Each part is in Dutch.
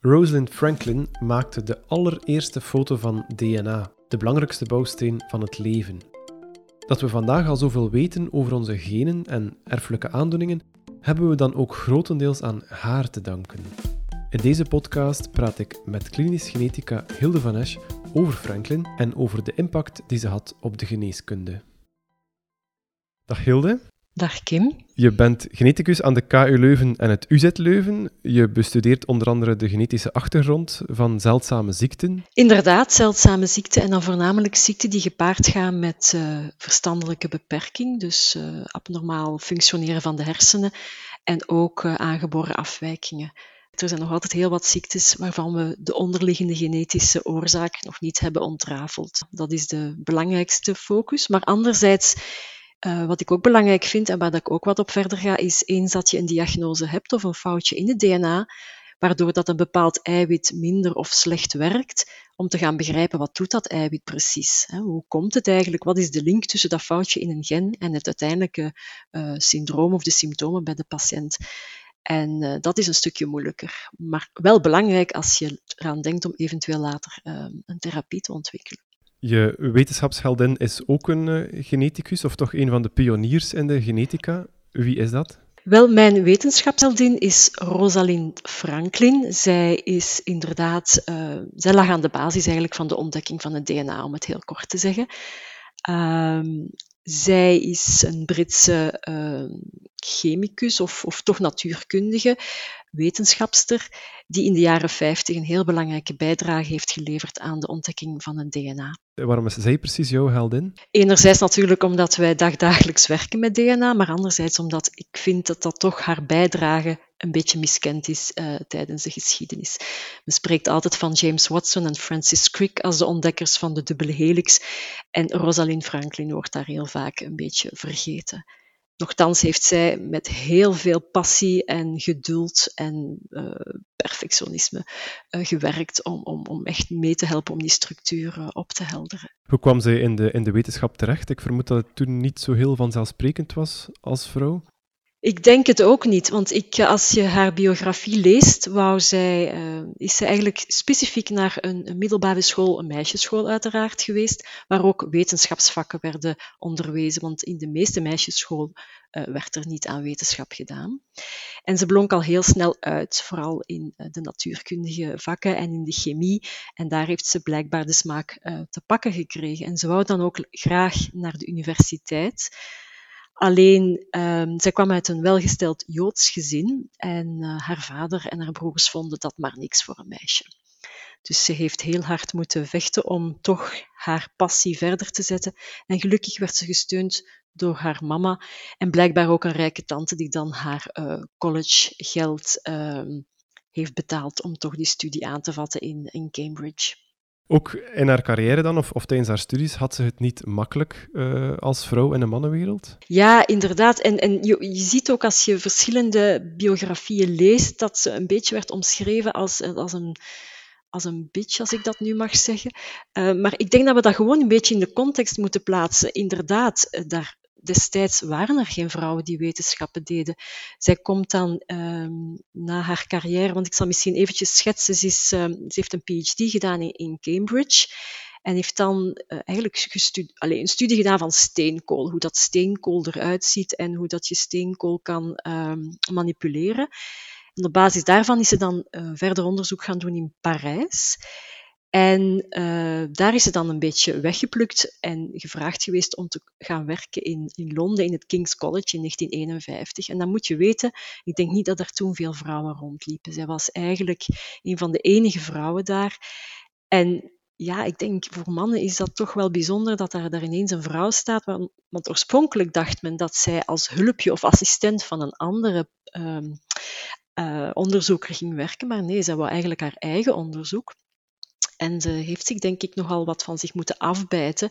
Rosalind Franklin maakte de allereerste foto van DNA, de belangrijkste bouwsteen van het leven. Dat we vandaag al zoveel weten over onze genen en erfelijke aandoeningen, hebben we dan ook grotendeels aan haar te danken. In deze podcast praat ik met klinisch genetica Hilde van Esch over Franklin en over de impact die ze had op de geneeskunde. Dag Hilde. Dag Kim. Je bent geneticus aan de KU Leuven en het UZ Leuven. Je bestudeert onder andere de genetische achtergrond van zeldzame ziekten. Inderdaad, zeldzame ziekten en dan voornamelijk ziekten die gepaard gaan met uh, verstandelijke beperking, dus uh, abnormaal functioneren van de hersenen en ook uh, aangeboren afwijkingen. Er zijn nog altijd heel wat ziektes waarvan we de onderliggende genetische oorzaak nog niet hebben ontrafeld. Dat is de belangrijkste focus. Maar anderzijds uh, wat ik ook belangrijk vind en waar ik ook wat op verder ga, is eens dat je een diagnose hebt of een foutje in het DNA, waardoor dat een bepaald eiwit minder of slecht werkt, om te gaan begrijpen wat doet dat eiwit precies. Hè? Hoe komt het eigenlijk? Wat is de link tussen dat foutje in een gen en het uiteindelijke uh, syndroom of de symptomen bij de patiënt? En uh, dat is een stukje moeilijker, maar wel belangrijk als je eraan denkt om eventueel later een therapie te ontwikkelen. Je wetenschapsheldin is ook een uh, geneticus, of toch een van de pioniers in de genetica. Wie is dat? Wel, mijn wetenschapsheldin is Rosalind Franklin. Zij is inderdaad, uh, zij lag aan de basis eigenlijk van de ontdekking van het DNA, om het heel kort te zeggen. Uh, zij is een Britse uh, chemicus of, of toch natuurkundige, wetenschapster, die in de jaren 50 een heel belangrijke bijdrage heeft geleverd aan de ontdekking van het DNA. Waarom is zij precies jouw heldin? Enerzijds natuurlijk omdat wij dagdagelijks werken met DNA, maar anderzijds omdat ik vind dat dat toch haar bijdrage een beetje miskend is uh, tijdens de geschiedenis. Men spreekt altijd van James Watson en Francis Crick als de ontdekkers van de dubbele helix en Rosalind Franklin wordt daar heel vaak een beetje vergeten. Nochtans heeft zij met heel veel passie en geduld en uh, perfectionisme uh, gewerkt om, om, om echt mee te helpen om die structuur op te helderen. Hoe kwam zij in de, in de wetenschap terecht? Ik vermoed dat het toen niet zo heel vanzelfsprekend was als vrouw. Ik denk het ook niet, want ik, als je haar biografie leest, wou zij, uh, is ze eigenlijk specifiek naar een, middelbare school, een meisjesschool uiteraard geweest, waar ook wetenschapsvakken werden onderwezen, want in de meeste meisjesschool uh, werd er niet aan wetenschap gedaan. En ze blonk al heel snel uit, vooral in de natuurkundige vakken en in de chemie, en daar heeft ze blijkbaar de smaak te pakken gekregen. En ze wou dan ook graag naar de universiteit. Alleen, um, zij kwam uit een welgesteld Joods gezin en uh, haar vader en haar broers vonden dat maar niks voor een meisje. Dus ze heeft heel hard moeten vechten om toch haar passie verder te zetten. En gelukkig werd ze gesteund door haar mama en blijkbaar ook een rijke tante die dan haar uh, collegegeld uh, heeft betaald om toch die studie aan te vatten in, in Cambridge. Ook in haar carrière dan, of, of tijdens haar studies, had ze het niet makkelijk uh, als vrouw in de mannenwereld? Ja, inderdaad. En, en je, je, ziet ook als je verschillende biografieën leest, dat ze een beetje werd omschreven als, als een als een bitch, als ik dat nu mag zeggen. Uh, maar ik denk dat we dat gewoon een beetje in de context moeten plaatsen. Inderdaad, daar, destijds waren er geen vrouwen die wetenschappen deden. Zij komt dan um, na haar carrière, want ik zal misschien eventjes schetsen, ze, is, um, ze heeft een PhD gedaan in, in Cambridge en heeft dan uh, eigenlijk een studie gedaan van steenkool, hoe dat steenkool eruit ziet en hoe dat je steenkool kan um, manipuleren. En op basis daarvan is ze dan uh, verder onderzoek gaan doen in Parijs. En uh, daar is ze dan een beetje weggeplukt en gevraagd geweest om te gaan werken in, in Londen, in het King's College in 1951. En dan moet je weten, ik denk niet dat er toen veel vrouwen rondliepen. Zij was eigenlijk een van de enige vrouwen daar. En ja, ik denk voor mannen is dat toch wel bijzonder dat daar, daar ineens een vrouw staat. Want oorspronkelijk dacht men dat zij als hulpje of assistent van een andere um, uh, onderzoeker ging werken. Maar nee, zij wou eigenlijk haar eigen onderzoek. En ze heeft zich, denk ik, nogal wat van zich moeten afbijten.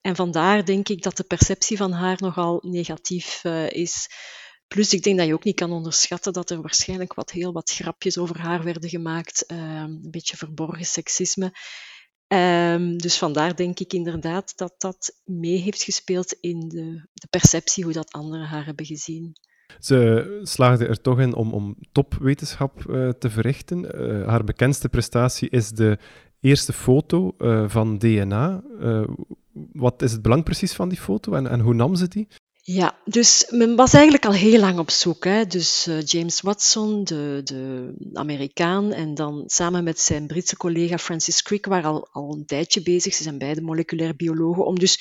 En vandaar denk ik dat de perceptie van haar nogal negatief uh, is. Plus, ik denk dat je ook niet kan onderschatten dat er waarschijnlijk wat, heel wat grapjes over haar werden gemaakt. Uh, een beetje verborgen seksisme. Um, dus vandaar denk ik inderdaad dat dat mee heeft gespeeld in de, de perceptie hoe dat anderen haar hebben gezien. Ze slaagde er toch in om, om topwetenschap uh, te verrichten. Haar bekendste prestatie is de eerste foto uh, van DNA. wat is het belang precies van die foto en, en hoe nam ze die? Ja, dus men was eigenlijk al heel lang op zoek. Hè? Dus uh, James Watson, de, de Amerikaan, en dan samen met zijn Britse collega Francis Crick waren al, al een tijdje bezig. Ze zijn beide moleculair biologen. Om dus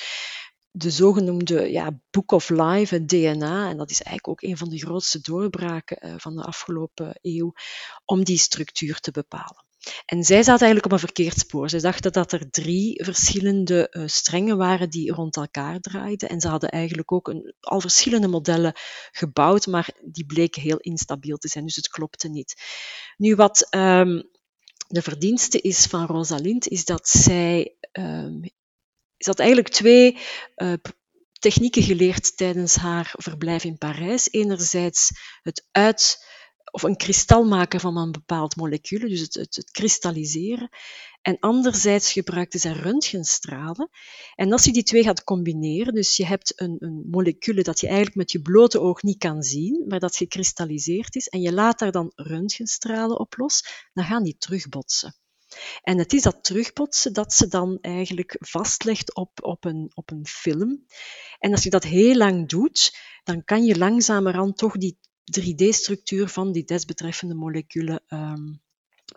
de zogenoemde ja, Book of Life, het DNA, en dat is eigenlijk ook een van de grootste doorbraken van de afgelopen eeuw, om die structuur te bepalen. En zij zaten eigenlijk op een verkeerd spoor. Ze dachten dat er drie verschillende uh, strengen waren die rond elkaar draaiden. En ze hadden eigenlijk ook een, al verschillende modellen gebouwd, maar die bleken heel instabiel te zijn, dus het klopte niet. Nu, wat um, de verdienste is van Rosalind, is dat zij. Um, ze had eigenlijk twee uh, technieken geleerd tijdens haar verblijf in Parijs. Enerzijds het uit of een kristal maken van een bepaald molecuul, dus het, het, kristalliseren. En anderzijds gebruikte zij röntgenstralen. En als je die twee gaat combineren, dus je hebt een, een molecuul dat je eigenlijk met je blote oog niet kan zien, maar dat gekristalliseerd is, en je laat daar dan röntgenstralen op los, dan gaan die terugbotsen. En het is dat terugbotsen dat ze dan eigenlijk vastlegt op, op, een, op een film. En als je dat heel lang doet, dan kan je langzamerhand toch die 3D-structuur van die desbetreffende moleculen um,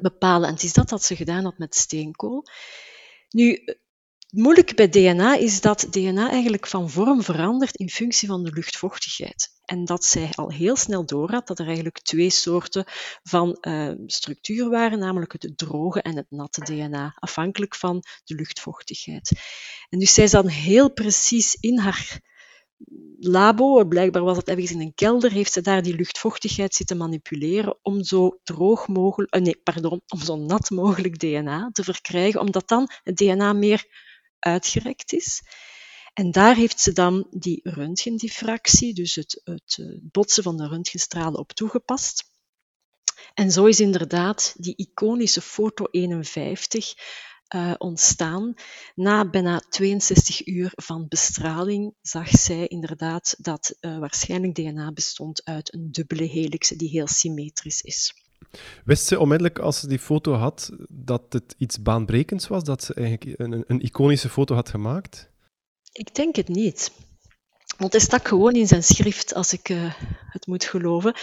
bepalen. En het is dat dat ze gedaan had met steenkool. Nu, het moeilijke bij DNA is dat DNA eigenlijk van vorm verandert in functie van de luchtvochtigheid. En dat zij al heel snel doorhad dat er eigenlijk twee soorten van uh, structuur waren, namelijk het droge en het natte DNA, afhankelijk van de luchtvochtigheid. En dus zij is dan heel precies in haar labo, blijkbaar was het ergens in een kelder, heeft ze daar die luchtvochtigheid zitten manipuleren om zo droog mogelijk, uh, nee, pardon, om zo nat mogelijk DNA te verkrijgen, omdat dan het DNA meer uitgerekt is. En daar heeft ze dan die röntgendiffractie, dus het, het eh, botsen van de röntgenstralen, op toegepast. En zo is inderdaad die iconische foto 51 uh, ontstaan. Na bijna 62 uur van bestraling zag zij inderdaad dat uh, waarschijnlijk DNA bestond uit een dubbele helix die heel symmetrisch is. Wist ze onmiddellijk als ze die foto had dat het iets baanbrekends was, dat ze eigenlijk een, een iconische foto had gemaakt? Ik denk het niet. Want hij stak gewoon in zijn schrift, als ik uh, het moet geloven.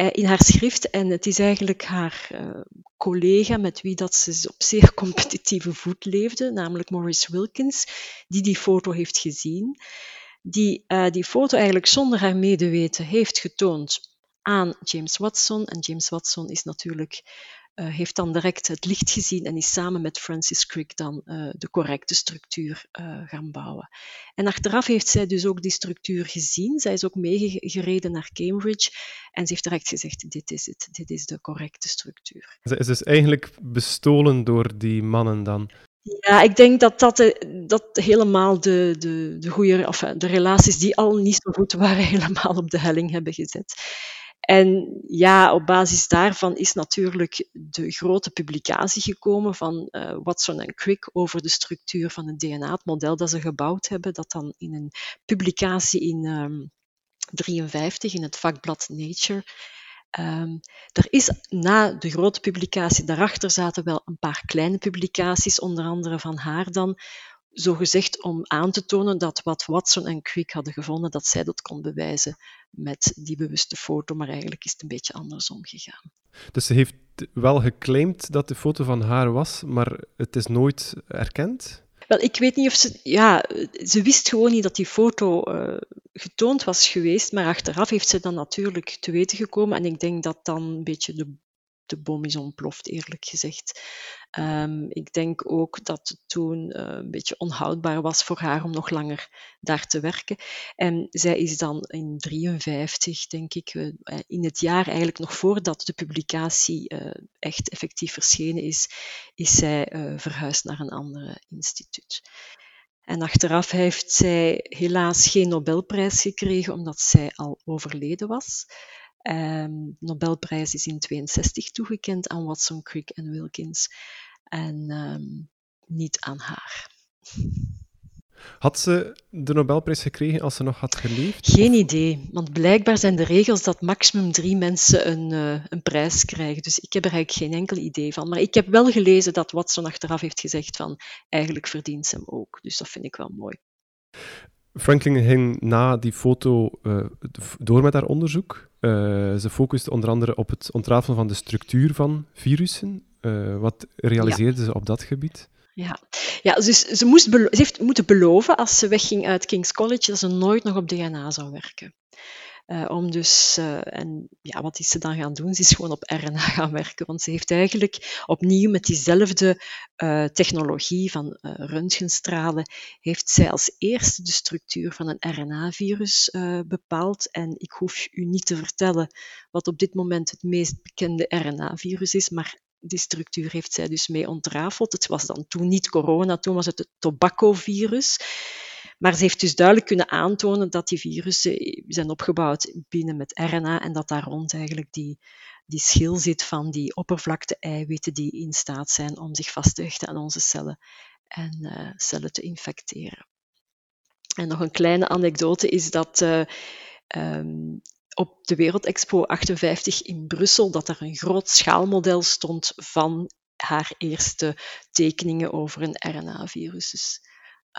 Uh, in haar schrift. En het is eigenlijk haar uh, collega met wie dat ze op zeer competitieve voet leefde, namelijk Maurice Wilkins, die die foto heeft gezien. Die die foto eigenlijk zonder haar medeweten heeft getoond aan James Watson. En James Watson is natuurlijk uh, heeft dan direct het licht gezien en is samen met Francis Crick dan uh, de correcte structuur uh, gaan bouwen. En achteraf heeft zij dus ook die structuur gezien. Zij is ook meegereden naar Cambridge en ze heeft direct gezegd: dit is het, dit is de correcte structuur. Ze is dus eigenlijk bestolen door die mannen dan? Ja, ik denk dat dat, dat helemaal de, de, de goede, of de relaties die al niet zo goed waren, helemaal op de helling hebben gezet. En ja, op basis daarvan is natuurlijk de grote publicatie gekomen van uh, Watson en Crick over de structuur van het DNA, het model dat ze gebouwd hebben, dat dan in een publicatie in um, 53 in het vakblad Nature. Um, er is na de grote publicatie, daarachter zaten wel een paar kleine publicaties, onder andere van haar dan, zo gezegd om aan te tonen dat wat Watson en Crick hadden gevonden, dat zij dat kon bewijzen met die bewuste foto, maar eigenlijk is het een beetje andersom gegaan. Dus ze heeft wel geclaimd dat de foto van haar was, maar het is nooit erkend? Wel, ik weet niet of ze... Ja, ze wist gewoon niet dat die foto uh, getoond was geweest, maar achteraf heeft ze dan natuurlijk te weten gekomen. En ik denk dat dan een beetje de de bom is ontploft, eerlijk gezegd. Um, ik denk ook dat het toen uh, een beetje onhoudbaar was voor haar om nog langer daar te werken. En zij is dan in 53, denk ik, uh, in het jaar eigenlijk nog voordat de publicatie uh, echt effectief verschenen is, is zij verhuisd naar een ander instituut. En achteraf heeft zij helaas geen Nobelprijs gekregen omdat zij al overleden was. Um, Nobelprijs is in 62 toegekend aan Watson, Crick en Wilkins en um, niet aan haar. Had ze de Nobelprijs gekregen als ze nog had geleefd? Geen idee, want blijkbaar zijn de regels dat maximum drie mensen een, uh, een prijs krijgen. Dus ik heb er eigenlijk geen enkel idee van. Maar ik heb wel gelezen dat Watson achteraf heeft gezegd van eigenlijk verdient ze hem ook. Dus dat vind ik wel mooi. Franklin ging na die foto uh, door met haar onderzoek. Uh, ze focuste onder andere op het ontrafelen van de structuur van virussen. Uh, wat realiseerde ja. ze op dat gebied? Ja, ja dus ze, moest ze heeft moeten beloven als ze wegging uit King's College dat ze nooit nog op DNA zou werken. Uh, om dus, uh, en ja, wat is ze dan gaan doen? Ze is gewoon op RNA gaan werken, want ze heeft eigenlijk opnieuw met diezelfde uh, technologie van röntgenstralen, heeft zij als eerste de structuur van een RNA-virus bepaald. En ik hoef u niet te vertellen wat op dit moment het meest bekende RNA-virus is, maar die structuur heeft zij dus mee ontrafeld. Het was dan toen niet corona, toen was het het tobacco-virus. Maar ze heeft dus duidelijk kunnen aantonen dat die virussen zijn opgebouwd binnen met RNA en dat daar rond eigenlijk die, die schil zit van die oppervlakte-eiwitten die in staat zijn om zich vast te hechten aan onze cellen en uh, cellen te infecteren. En nog een kleine anekdote is dat uh, um, op de Wereldexpo 58 in Brussel dat er een groot schaalmodel stond van haar eerste tekeningen over een RNA-virus.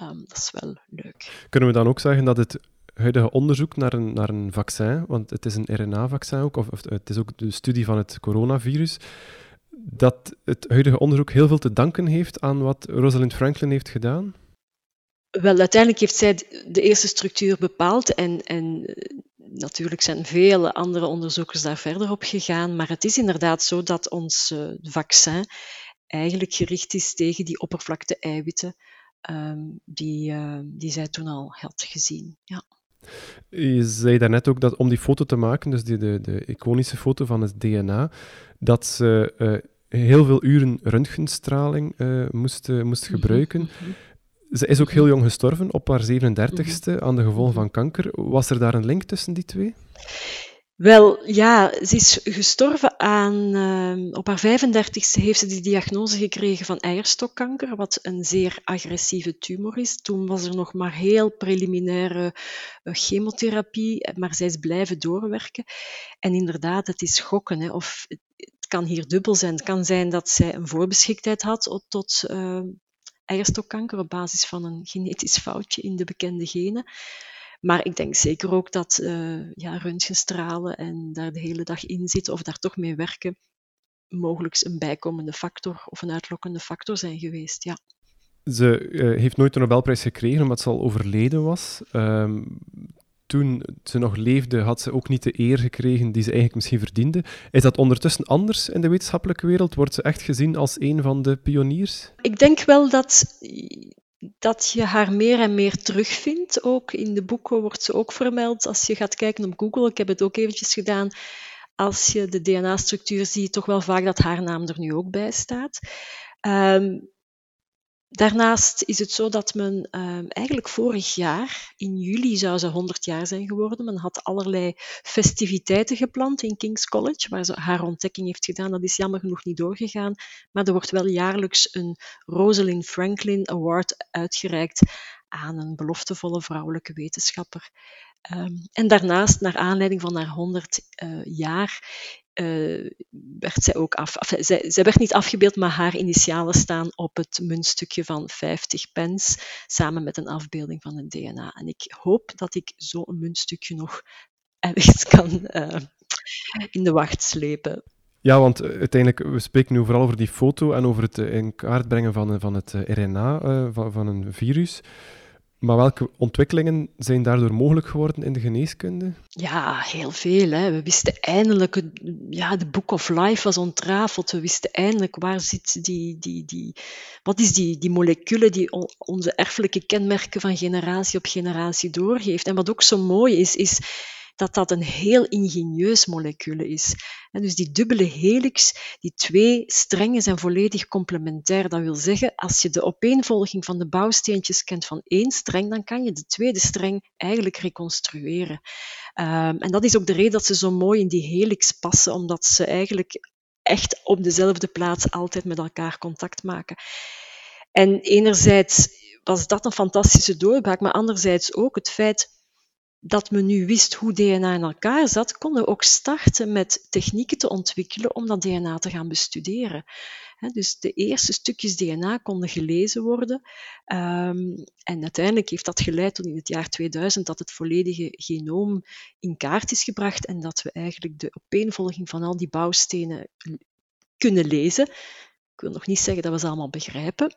Um, dat is wel leuk. Kunnen we dan ook zeggen dat het huidige onderzoek naar een, naar een vaccin, want het is een RNA-vaccin ook, of, of, het is ook de studie van het coronavirus, dat het huidige onderzoek heel veel te danken heeft aan wat Rosalind Franklin heeft gedaan? Wel, uiteindelijk heeft zij de eerste structuur bepaald en, en natuurlijk zijn vele andere onderzoekers daar verder op gegaan, maar het is inderdaad zo dat ons uh, vaccin eigenlijk gericht is tegen die oppervlakte-eiwitten um, die, uh, die zij toen al had gezien. Ja. Je zei daarnet ook dat om die foto te maken, dus die, de, de iconische foto van het DNA, dat ze uh, heel veel uren röntgenstraling moest, moest mhm, gebruiken. Mhm. Ze is ook heel jong gestorven, op haar 37ste, mhm. aan de gevolgen van kanker. Was er daar een link tussen die twee? Wel, ja, ze is gestorven aan, uh, op haar 35ste heeft ze die diagnose gekregen van eierstokkanker, wat een zeer agressieve tumor is. Toen was er nog maar heel preliminaire uh, chemotherapie, maar zij is blijven doorwerken. En inderdaad, het is schokken. Hè, of het kan hier dubbel zijn. Het kan zijn dat zij een voorbeschiktheid had tot uh, eierstokkanker op basis van een genetisch foutje in de bekende genen. Maar ik denk zeker ook dat uh, ja, röntgenstralen en daar de hele dag in zitten of daar toch mee werken, mogelijk een bijkomende factor of een uitlokkende factor zijn geweest. Ja. Ze uh, heeft nooit de Nobelprijs gekregen omdat ze al overleden was. Um, toen ze nog leefde, had ze ook niet de eer gekregen die ze eigenlijk misschien verdiende. Is dat ondertussen anders in de wetenschappelijke wereld? Wordt ze echt gezien als een van de pioniers? Ik denk wel dat, dat je haar meer en meer terugvindt. Ook in de boeken wordt ze ook vermeld. Als je gaat kijken op Google, ik heb het ook eventjes gedaan, als je de DNA-structuur ziet, toch wel vaak dat haar naam er nu ook bij staat. Um, Daarnaast is het zo dat men uh, eigenlijk vorig jaar, in juli zou ze 100 jaar zijn geworden. Men had allerlei festiviteiten gepland in King's College, waar ze haar ontdekking heeft gedaan. Dat is jammer genoeg niet doorgegaan. Maar er wordt wel jaarlijks een Rosalind Franklin Award uitgereikt aan een beloftevolle vrouwelijke wetenschapper. Um, en daarnaast, naar aanleiding van haar 100 uh, jaar, uh, werd zij ook af. af zij, werd niet afgebeeld, maar haar initialen staan op het muntstukje van 50 pence, samen met een afbeelding van het DNA. En ik hoop dat ik zo'n muntstukje nog ergens kan uh, in de wacht slepen. Ja, want eh, uiteindelijk, we spreken nu vooral over die foto en over het in kaart brengen van, van het RNA van, van een virus. Maar welke ontwikkelingen zijn daardoor mogelijk geworden in de geneeskunde? Ja, heel veel. Hè. We wisten eindelijk, ja, de Book of Life was ontrafeld. We wisten eindelijk waar zit die, die, die, wat is die, die molecule die onze erfelijke kenmerken van generatie op generatie doorgeeft. En wat ook zo mooi is, is dat dat een heel ingenieus molecule is. En dus die dubbele helix, die twee strengen zijn volledig complementair. Dat wil zeggen, als je de opeenvolging van de bouwsteentjes kent van één streng, dan kan je de tweede streng eigenlijk reconstrueren. Um, en dat is ook de reden dat ze zo mooi in die helix passen, omdat ze eigenlijk echt op dezelfde plaats altijd met elkaar contact maken. En enerzijds was dat een fantastische doorbraak. Maar anderzijds ook het feit dat men nu wist hoe DNA in elkaar zat, konden we ook starten met technieken te ontwikkelen om dat DNA te gaan bestuderen. Dus de eerste stukjes DNA konden gelezen worden. Ehm, en uiteindelijk heeft dat geleid tot in het jaar 2000 dat het volledige genoom in kaart is gebracht en dat we eigenlijk de opeenvolging van al die bouwstenen kunnen lezen. Ik wil nog niet zeggen dat we ze allemaal begrijpen,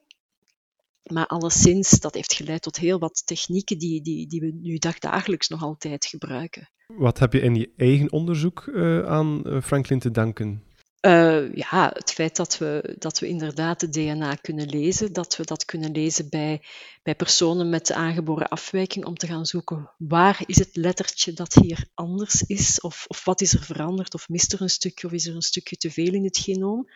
maar alleszins, dat heeft geleid tot heel wat technieken die, die, die we nu dagdagelijks nog altijd gebruiken. Wat heb je in je eigen onderzoek uh, aan eh, Franklin te danken? Uh, ja, het feit dat we, dat we inderdaad het DNA kunnen lezen, dat we dat kunnen lezen bij, bij personen met aangeboren afwijking, om te gaan zoeken waar is het lettertje dat hier anders is, of, of wat is er veranderd, of mist er een stukje, of is er een stukje te veel in het genoom.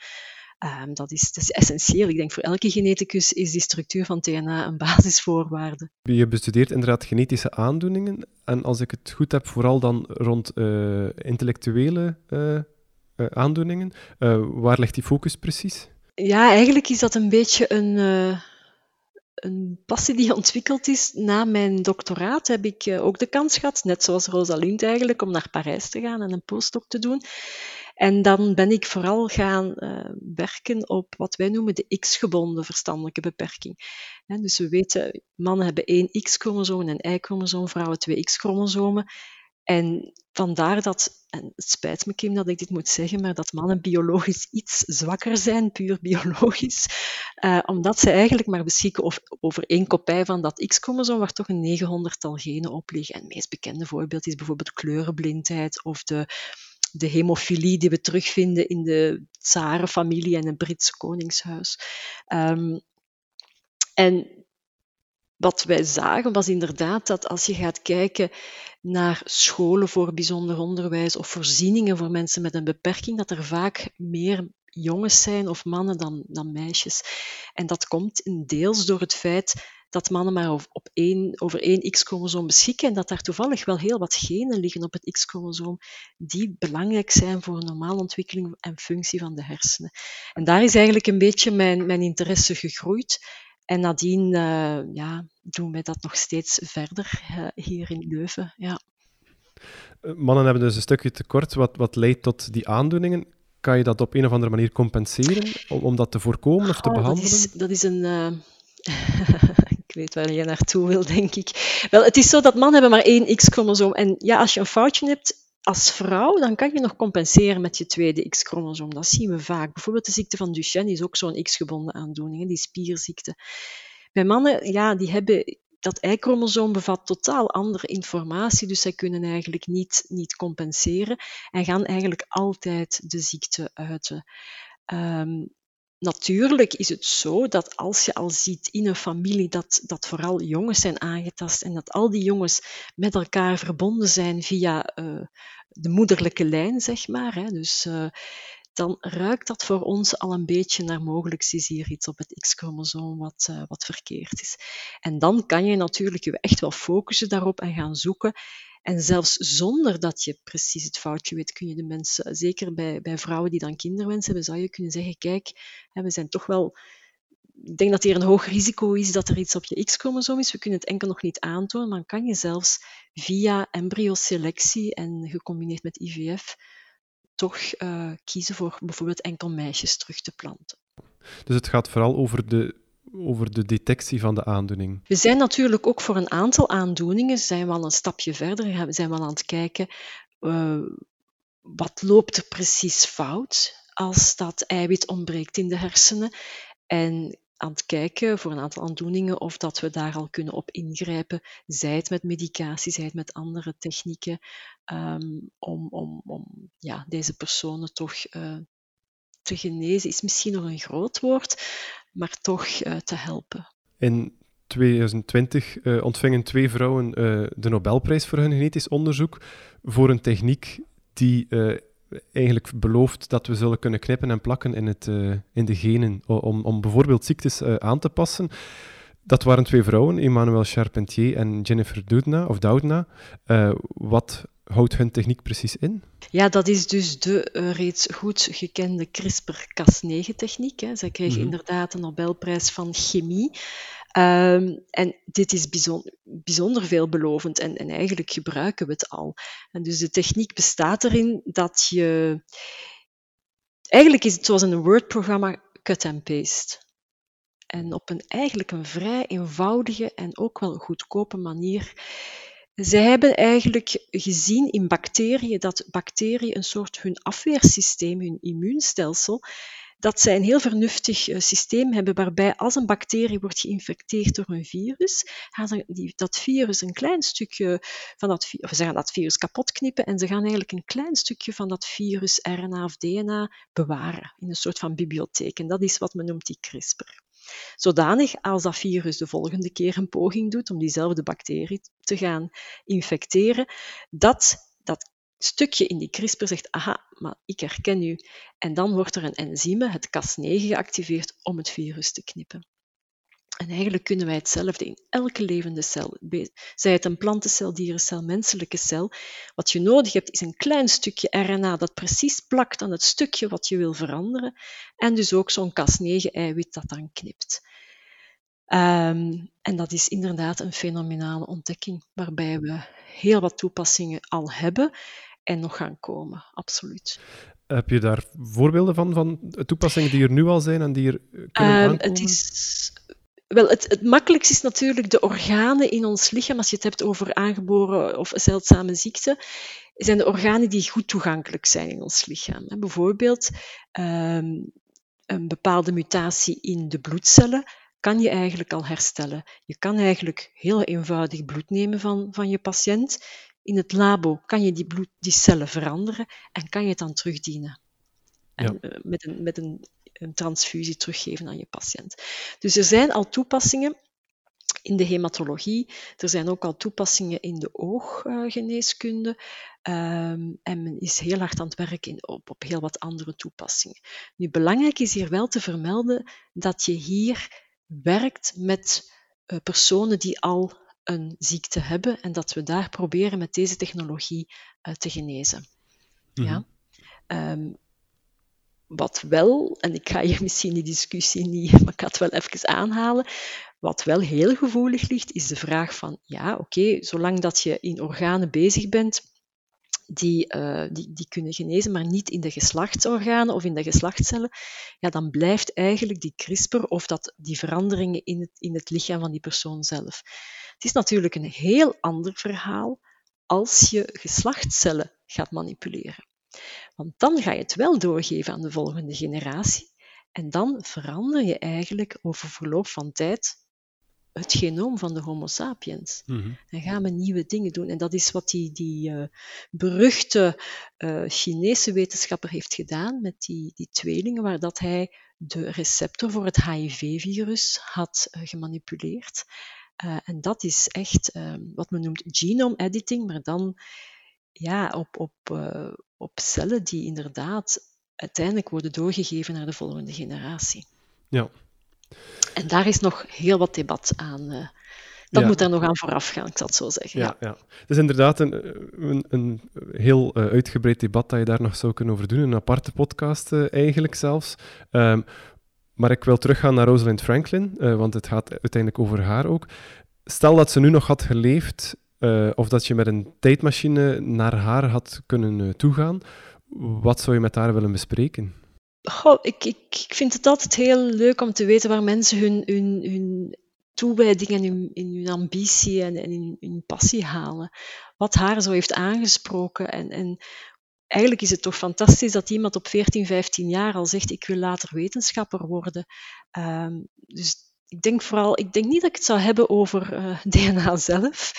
Um, dat, is, dat is essentieel. Ik denk voor elke geneticus is die structuur van DNA een basisvoorwaarde. Je bestudeert inderdaad genetische aandoeningen. En als ik het goed heb, vooral dan rond uh, intellectuele uh, uh, aandoeningen. waar ligt die focus precies? Ja, eigenlijk is dat een beetje een, een passie die ontwikkeld is. Na mijn doctoraat heb ik ook de kans gehad, net zoals Rosalind eigenlijk, om naar Parijs te gaan en een postdoc te doen. En dan ben ik vooral gaan uh, werken op wat wij noemen de X-gebonden verstandelijke beperking. dus we weten, mannen hebben één X-chromosoom en een Y-chromosoom, vrouwen twee X-chromosomen. En vandaar dat, en het spijt me Kim dat ik dit moet zeggen, maar dat mannen biologisch iets zwakker zijn, puur biologisch, uh, omdat ze eigenlijk maar beschikken over, over één kopij van dat X-chromosoom, waar toch een 900-tal genen op liggen. En het meest bekende voorbeeld is bijvoorbeeld kleurenblindheid of de de hemofilie die we terugvinden in de Tsarenfamilie en het Britse koningshuis. Um, en wat wij zagen was inderdaad dat als je gaat kijken naar scholen voor bijzonder onderwijs of voorzieningen voor mensen met een beperking, dat er vaak meer jongens zijn of mannen dan, dan meisjes. En dat komt deels door het feit dat mannen maar op één, over één X-chromosoom beschikken en dat daar toevallig wel heel wat genen liggen op het X-chromosoom die belangrijk zijn voor een normale ontwikkeling en functie van de hersenen. En daar is eigenlijk een beetje mijn, mijn interesse gegroeid. En nadien uh, ja, doen wij dat nog steeds verder uh, hier in Leuven. Ja. Eh, mannen hebben dus een stukje tekort wat, wat leidt tot die aandoeningen. Kan je dat op een of andere manier compenseren om, om dat te voorkomen of te oh, behandelen? Dat is, dat is een, ik weet waar je naartoe wil, denk ik. Wel, het is zo dat mannen hebben maar één X-chromosoom. En ja, als je een foutje hebt als vrouw, dan kan je nog compenseren met je tweede X-chromosoom. Dat zien we vaak. Bijvoorbeeld de ziekte van Duchenne is ook zo'n X-gebonden aandoening, die spierziekte. Bij mannen, ja, die hebben dat Y-chromosoom bevat totaal andere informatie, dus zij kunnen eigenlijk niet, niet compenseren en gaan eigenlijk altijd de ziekte uiten. Um, natuurlijk is het zo dat als je al ziet in een familie dat, dat vooral jongens zijn aangetast en dat al die jongens met elkaar verbonden zijn via uh, de moederlijke lijn, zeg maar. Hè, dus uh, dan ruikt dat voor ons al een beetje naar mogelijk is hier iets op het X-chromosoom wat, uh, wat verkeerd is. En dan kan je natuurlijk je echt wel focussen daarop en gaan zoeken. En zelfs zonder dat je precies het foutje weet, kun je de mensen, zeker bij, bij vrouwen die dan kinderwens hebben, zou je kunnen zeggen, kijk, we zijn toch wel ik denk dat hier een hoog risico is dat er iets op je X-chromosoom is. We kunnen het enkel nog niet aantonen, maar kan je zelfs via embryoselectie en gecombineerd met IVF toch uh, kiezen voor bijvoorbeeld enkel meisjes terug te planten. Dus het gaat vooral over de over de detectie van de aandoening? We zijn natuurlijk ook voor een aantal aandoeningen zijn we al een stapje verder. We zijn aan het kijken uh, wat loopt er precies fout als dat eiwit ontbreekt in de hersenen. En aan het kijken voor een aantal aandoeningen of dat we daar al kunnen op ingrijpen, zij het met medicatie, zij het met andere technieken, um, om, om, om ja, deze personen toch uh, te genezen is misschien nog een groot woord, maar toch uh, te helpen. In 2020 uh, eh, ontvingen twee vrouwen uh, de Nobelprijs voor hun genetisch onderzoek voor een techniek die eigenlijk belooft dat we zullen kunnen knippen en plakken in, het, in de genen om, om bijvoorbeeld ziektes aan te passen. Dat waren twee vrouwen, Emmanuel Charpentier en Jennifer Doudna. Of Doudna. wat houdt hun techniek precies in? Ja, dat is dus de uh, reeds goed gekende CRISPR-Cas9-techniek. Zij kregen mm inderdaad een Nobelprijs van chemie. Ehm, en dit is bijzonder, bijzonder veelbelovend en, en eigenlijk gebruiken we het al. En dus de techniek bestaat erin dat je. Eigenlijk is het zoals in een Word-programma cut and paste. En op een eigenlijk een vrij eenvoudige en ook wel goedkope manier zij hebben eigenlijk gezien in bacteriën dat bacteriën een soort hun afweersysteem, hun immuunstelsel, dat zij een heel vernuftig eh, systeem hebben waarbij als een bacterie wordt geïnfecteerd door een virus, gaan die, dat virus een klein stukje van dat, of ze gaan dat virus kapot knippen en ze gaan eigenlijk een klein stukje van dat virus RNA of DNA bewaren in een soort van bibliotheek. En dat is wat men noemt die CRISPR. Zodanig als dat virus de volgende keer een poging doet om diezelfde bacterie te gaan infecteren, dat dat stukje in die CRISPR zegt, aha, maar ik herken u. En dan wordt er een enzyme, het Cas9, geactiveerd om het virus te knippen. En eigenlijk kunnen wij hetzelfde in elke levende cel, zij het een plantencel, dierencel, menselijke cel. Wat je nodig hebt is een klein stukje RNA dat precies plakt aan het stukje wat je wil veranderen. En dus ook zo'n Cas9-eiwit dat dan knipt. Ehm, en dat is inderdaad een fenomenale ontdekking, waarbij we heel wat toepassingen al hebben en nog gaan komen, absoluut. Heb je daar voorbeelden van, van toepassingen die er nu al zijn en die er kunnen um, aankomen? Het is wel, het, het makkelijkste is natuurlijk de organen in ons lichaam. Als je het hebt over aangeboren of zeldzame ziekten, zijn de organen die goed toegankelijk zijn in ons lichaam. Bijvoorbeeld um, een bepaalde mutatie in de bloedcellen kan je eigenlijk al herstellen. Je kan eigenlijk heel eenvoudig bloed nemen van, van je patiënt. In het labo kan je die, bloed, die cellen veranderen en kan je het dan terugdienen. En, ja. Eh, met, een, met een een transfusie teruggeven aan je patiënt. Dus er zijn al toepassingen in de hematologie. Er zijn ook al toepassingen in de ooggeneeskunde. Um, en men is heel hard aan het werken in, op, op heel wat andere toepassingen. Nu, belangrijk is hier wel te vermelden dat je hier werkt met uh, personen die al een ziekte hebben en dat we daar proberen met deze technologie uh, te genezen. Mm -hmm. ja? Um, wat wel, en ik ga hier misschien die discussie niet, maar ik ga het wel even aanhalen. Wat wel heel gevoelig ligt, is de vraag van, ja, oké, zolang dat je in organen bezig bent, die, uh, die, die kunnen genezen, maar niet in de geslachtsorganen of in de geslachtscellen, ja, dan blijft eigenlijk die CRISPR of dat, die veranderingen in het, in het lichaam van die persoon zelf. Het is natuurlijk een heel ander verhaal als je geslachtscellen gaat manipuleren. Want dan ga je het wel doorgeven aan de volgende generatie. En dan verander je eigenlijk over verloop van tijd het genoom van de Homo sapiens. Mm Dan gaan we nieuwe dingen doen. En dat is wat die, die uh, beruchte uh, Chinese wetenschapper heeft gedaan met die, die tweelingen, waar dat hij de receptor voor het HIV-virus had uh, gemanipuleerd. en dat is echt wat men noemt genome editing, maar dan ja, op, op, uh, op cellen die inderdaad uiteindelijk worden doorgegeven naar de volgende generatie. Ja. En daar is nog heel wat debat aan. Uh, dat moet er nog aan vooraf gaan, ik zal het zo zeggen. Ja, ja. Het is inderdaad een, een, een heel uh, uitgebreid debat dat je daar nog zou kunnen over doen. Een aparte podcast eigenlijk zelfs. Um, maar ik wil teruggaan naar Rosalind Franklin, want het gaat uiteindelijk over haar ook. Stel dat ze nu nog had geleefd uh, of dat je met een tijdmachine naar haar had kunnen uh, toegaan. Wat zou je met haar willen bespreken? Goh, ik, ik, ik vind het altijd heel leuk om te weten waar mensen hun, hun, hun toewijding en hun, in hun ambitie en, hun passie halen. Wat haar zo heeft aangesproken. En, en eigenlijk is het toch fantastisch dat iemand op 14, 15 jaar al zegt: Ik wil later wetenschapper worden. Um, dus ik denk vooral, ik denk niet dat ik het zou hebben over eh, DNA zelf,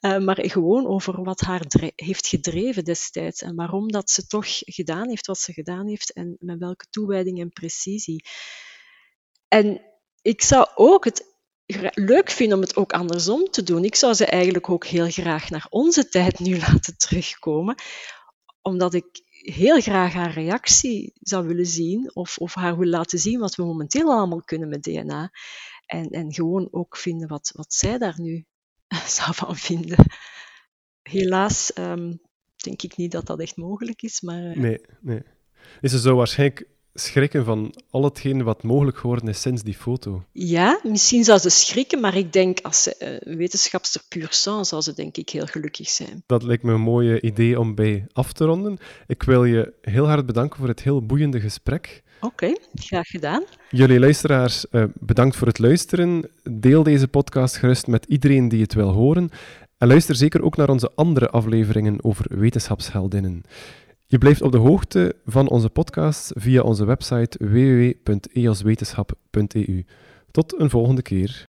uh, maar gewoon over wat haar heeft gedreven destijds en waarom dat ze toch gedaan heeft wat ze gedaan heeft en met welke toewijding en precisie. En ik zou ook het leuk vinden om het ook andersom te doen. Ik zou ze eigenlijk ook heel graag naar onze tijd nu laten terugkomen, omdat ik heel graag haar reactie zou willen zien of, of haar wil laten zien wat we momenteel allemaal kunnen met DNA. En, en gewoon ook vinden wat, wat zij daar nu zou van vinden. Helaas um, denk ik niet dat dat echt mogelijk is, maar... Uh... Nee, nee. Is ze zou waarschijnlijk schrikken van al hetgeen wat mogelijk geworden is sinds die foto. Ja, misschien zou ze schrikken, maar ik denk als ze uh, wetenschapster puur sang, zou ze denk ik heel gelukkig zijn. Dat lijkt me een mooie idee om bij af te ronden. Ik wil je heel hard bedanken voor het heel boeiende gesprek. Oké, graag gedaan. Jullie luisteraars, uh, bedankt voor het luisteren. Deel deze podcast gerust met iedereen die het wil horen. En luister zeker ook naar onze andere afleveringen over wetenschapsheldinnen. Je blijft op de hoogte van onze podcast via onze website www.eoswetenschap.eu. Tot een volgende keer.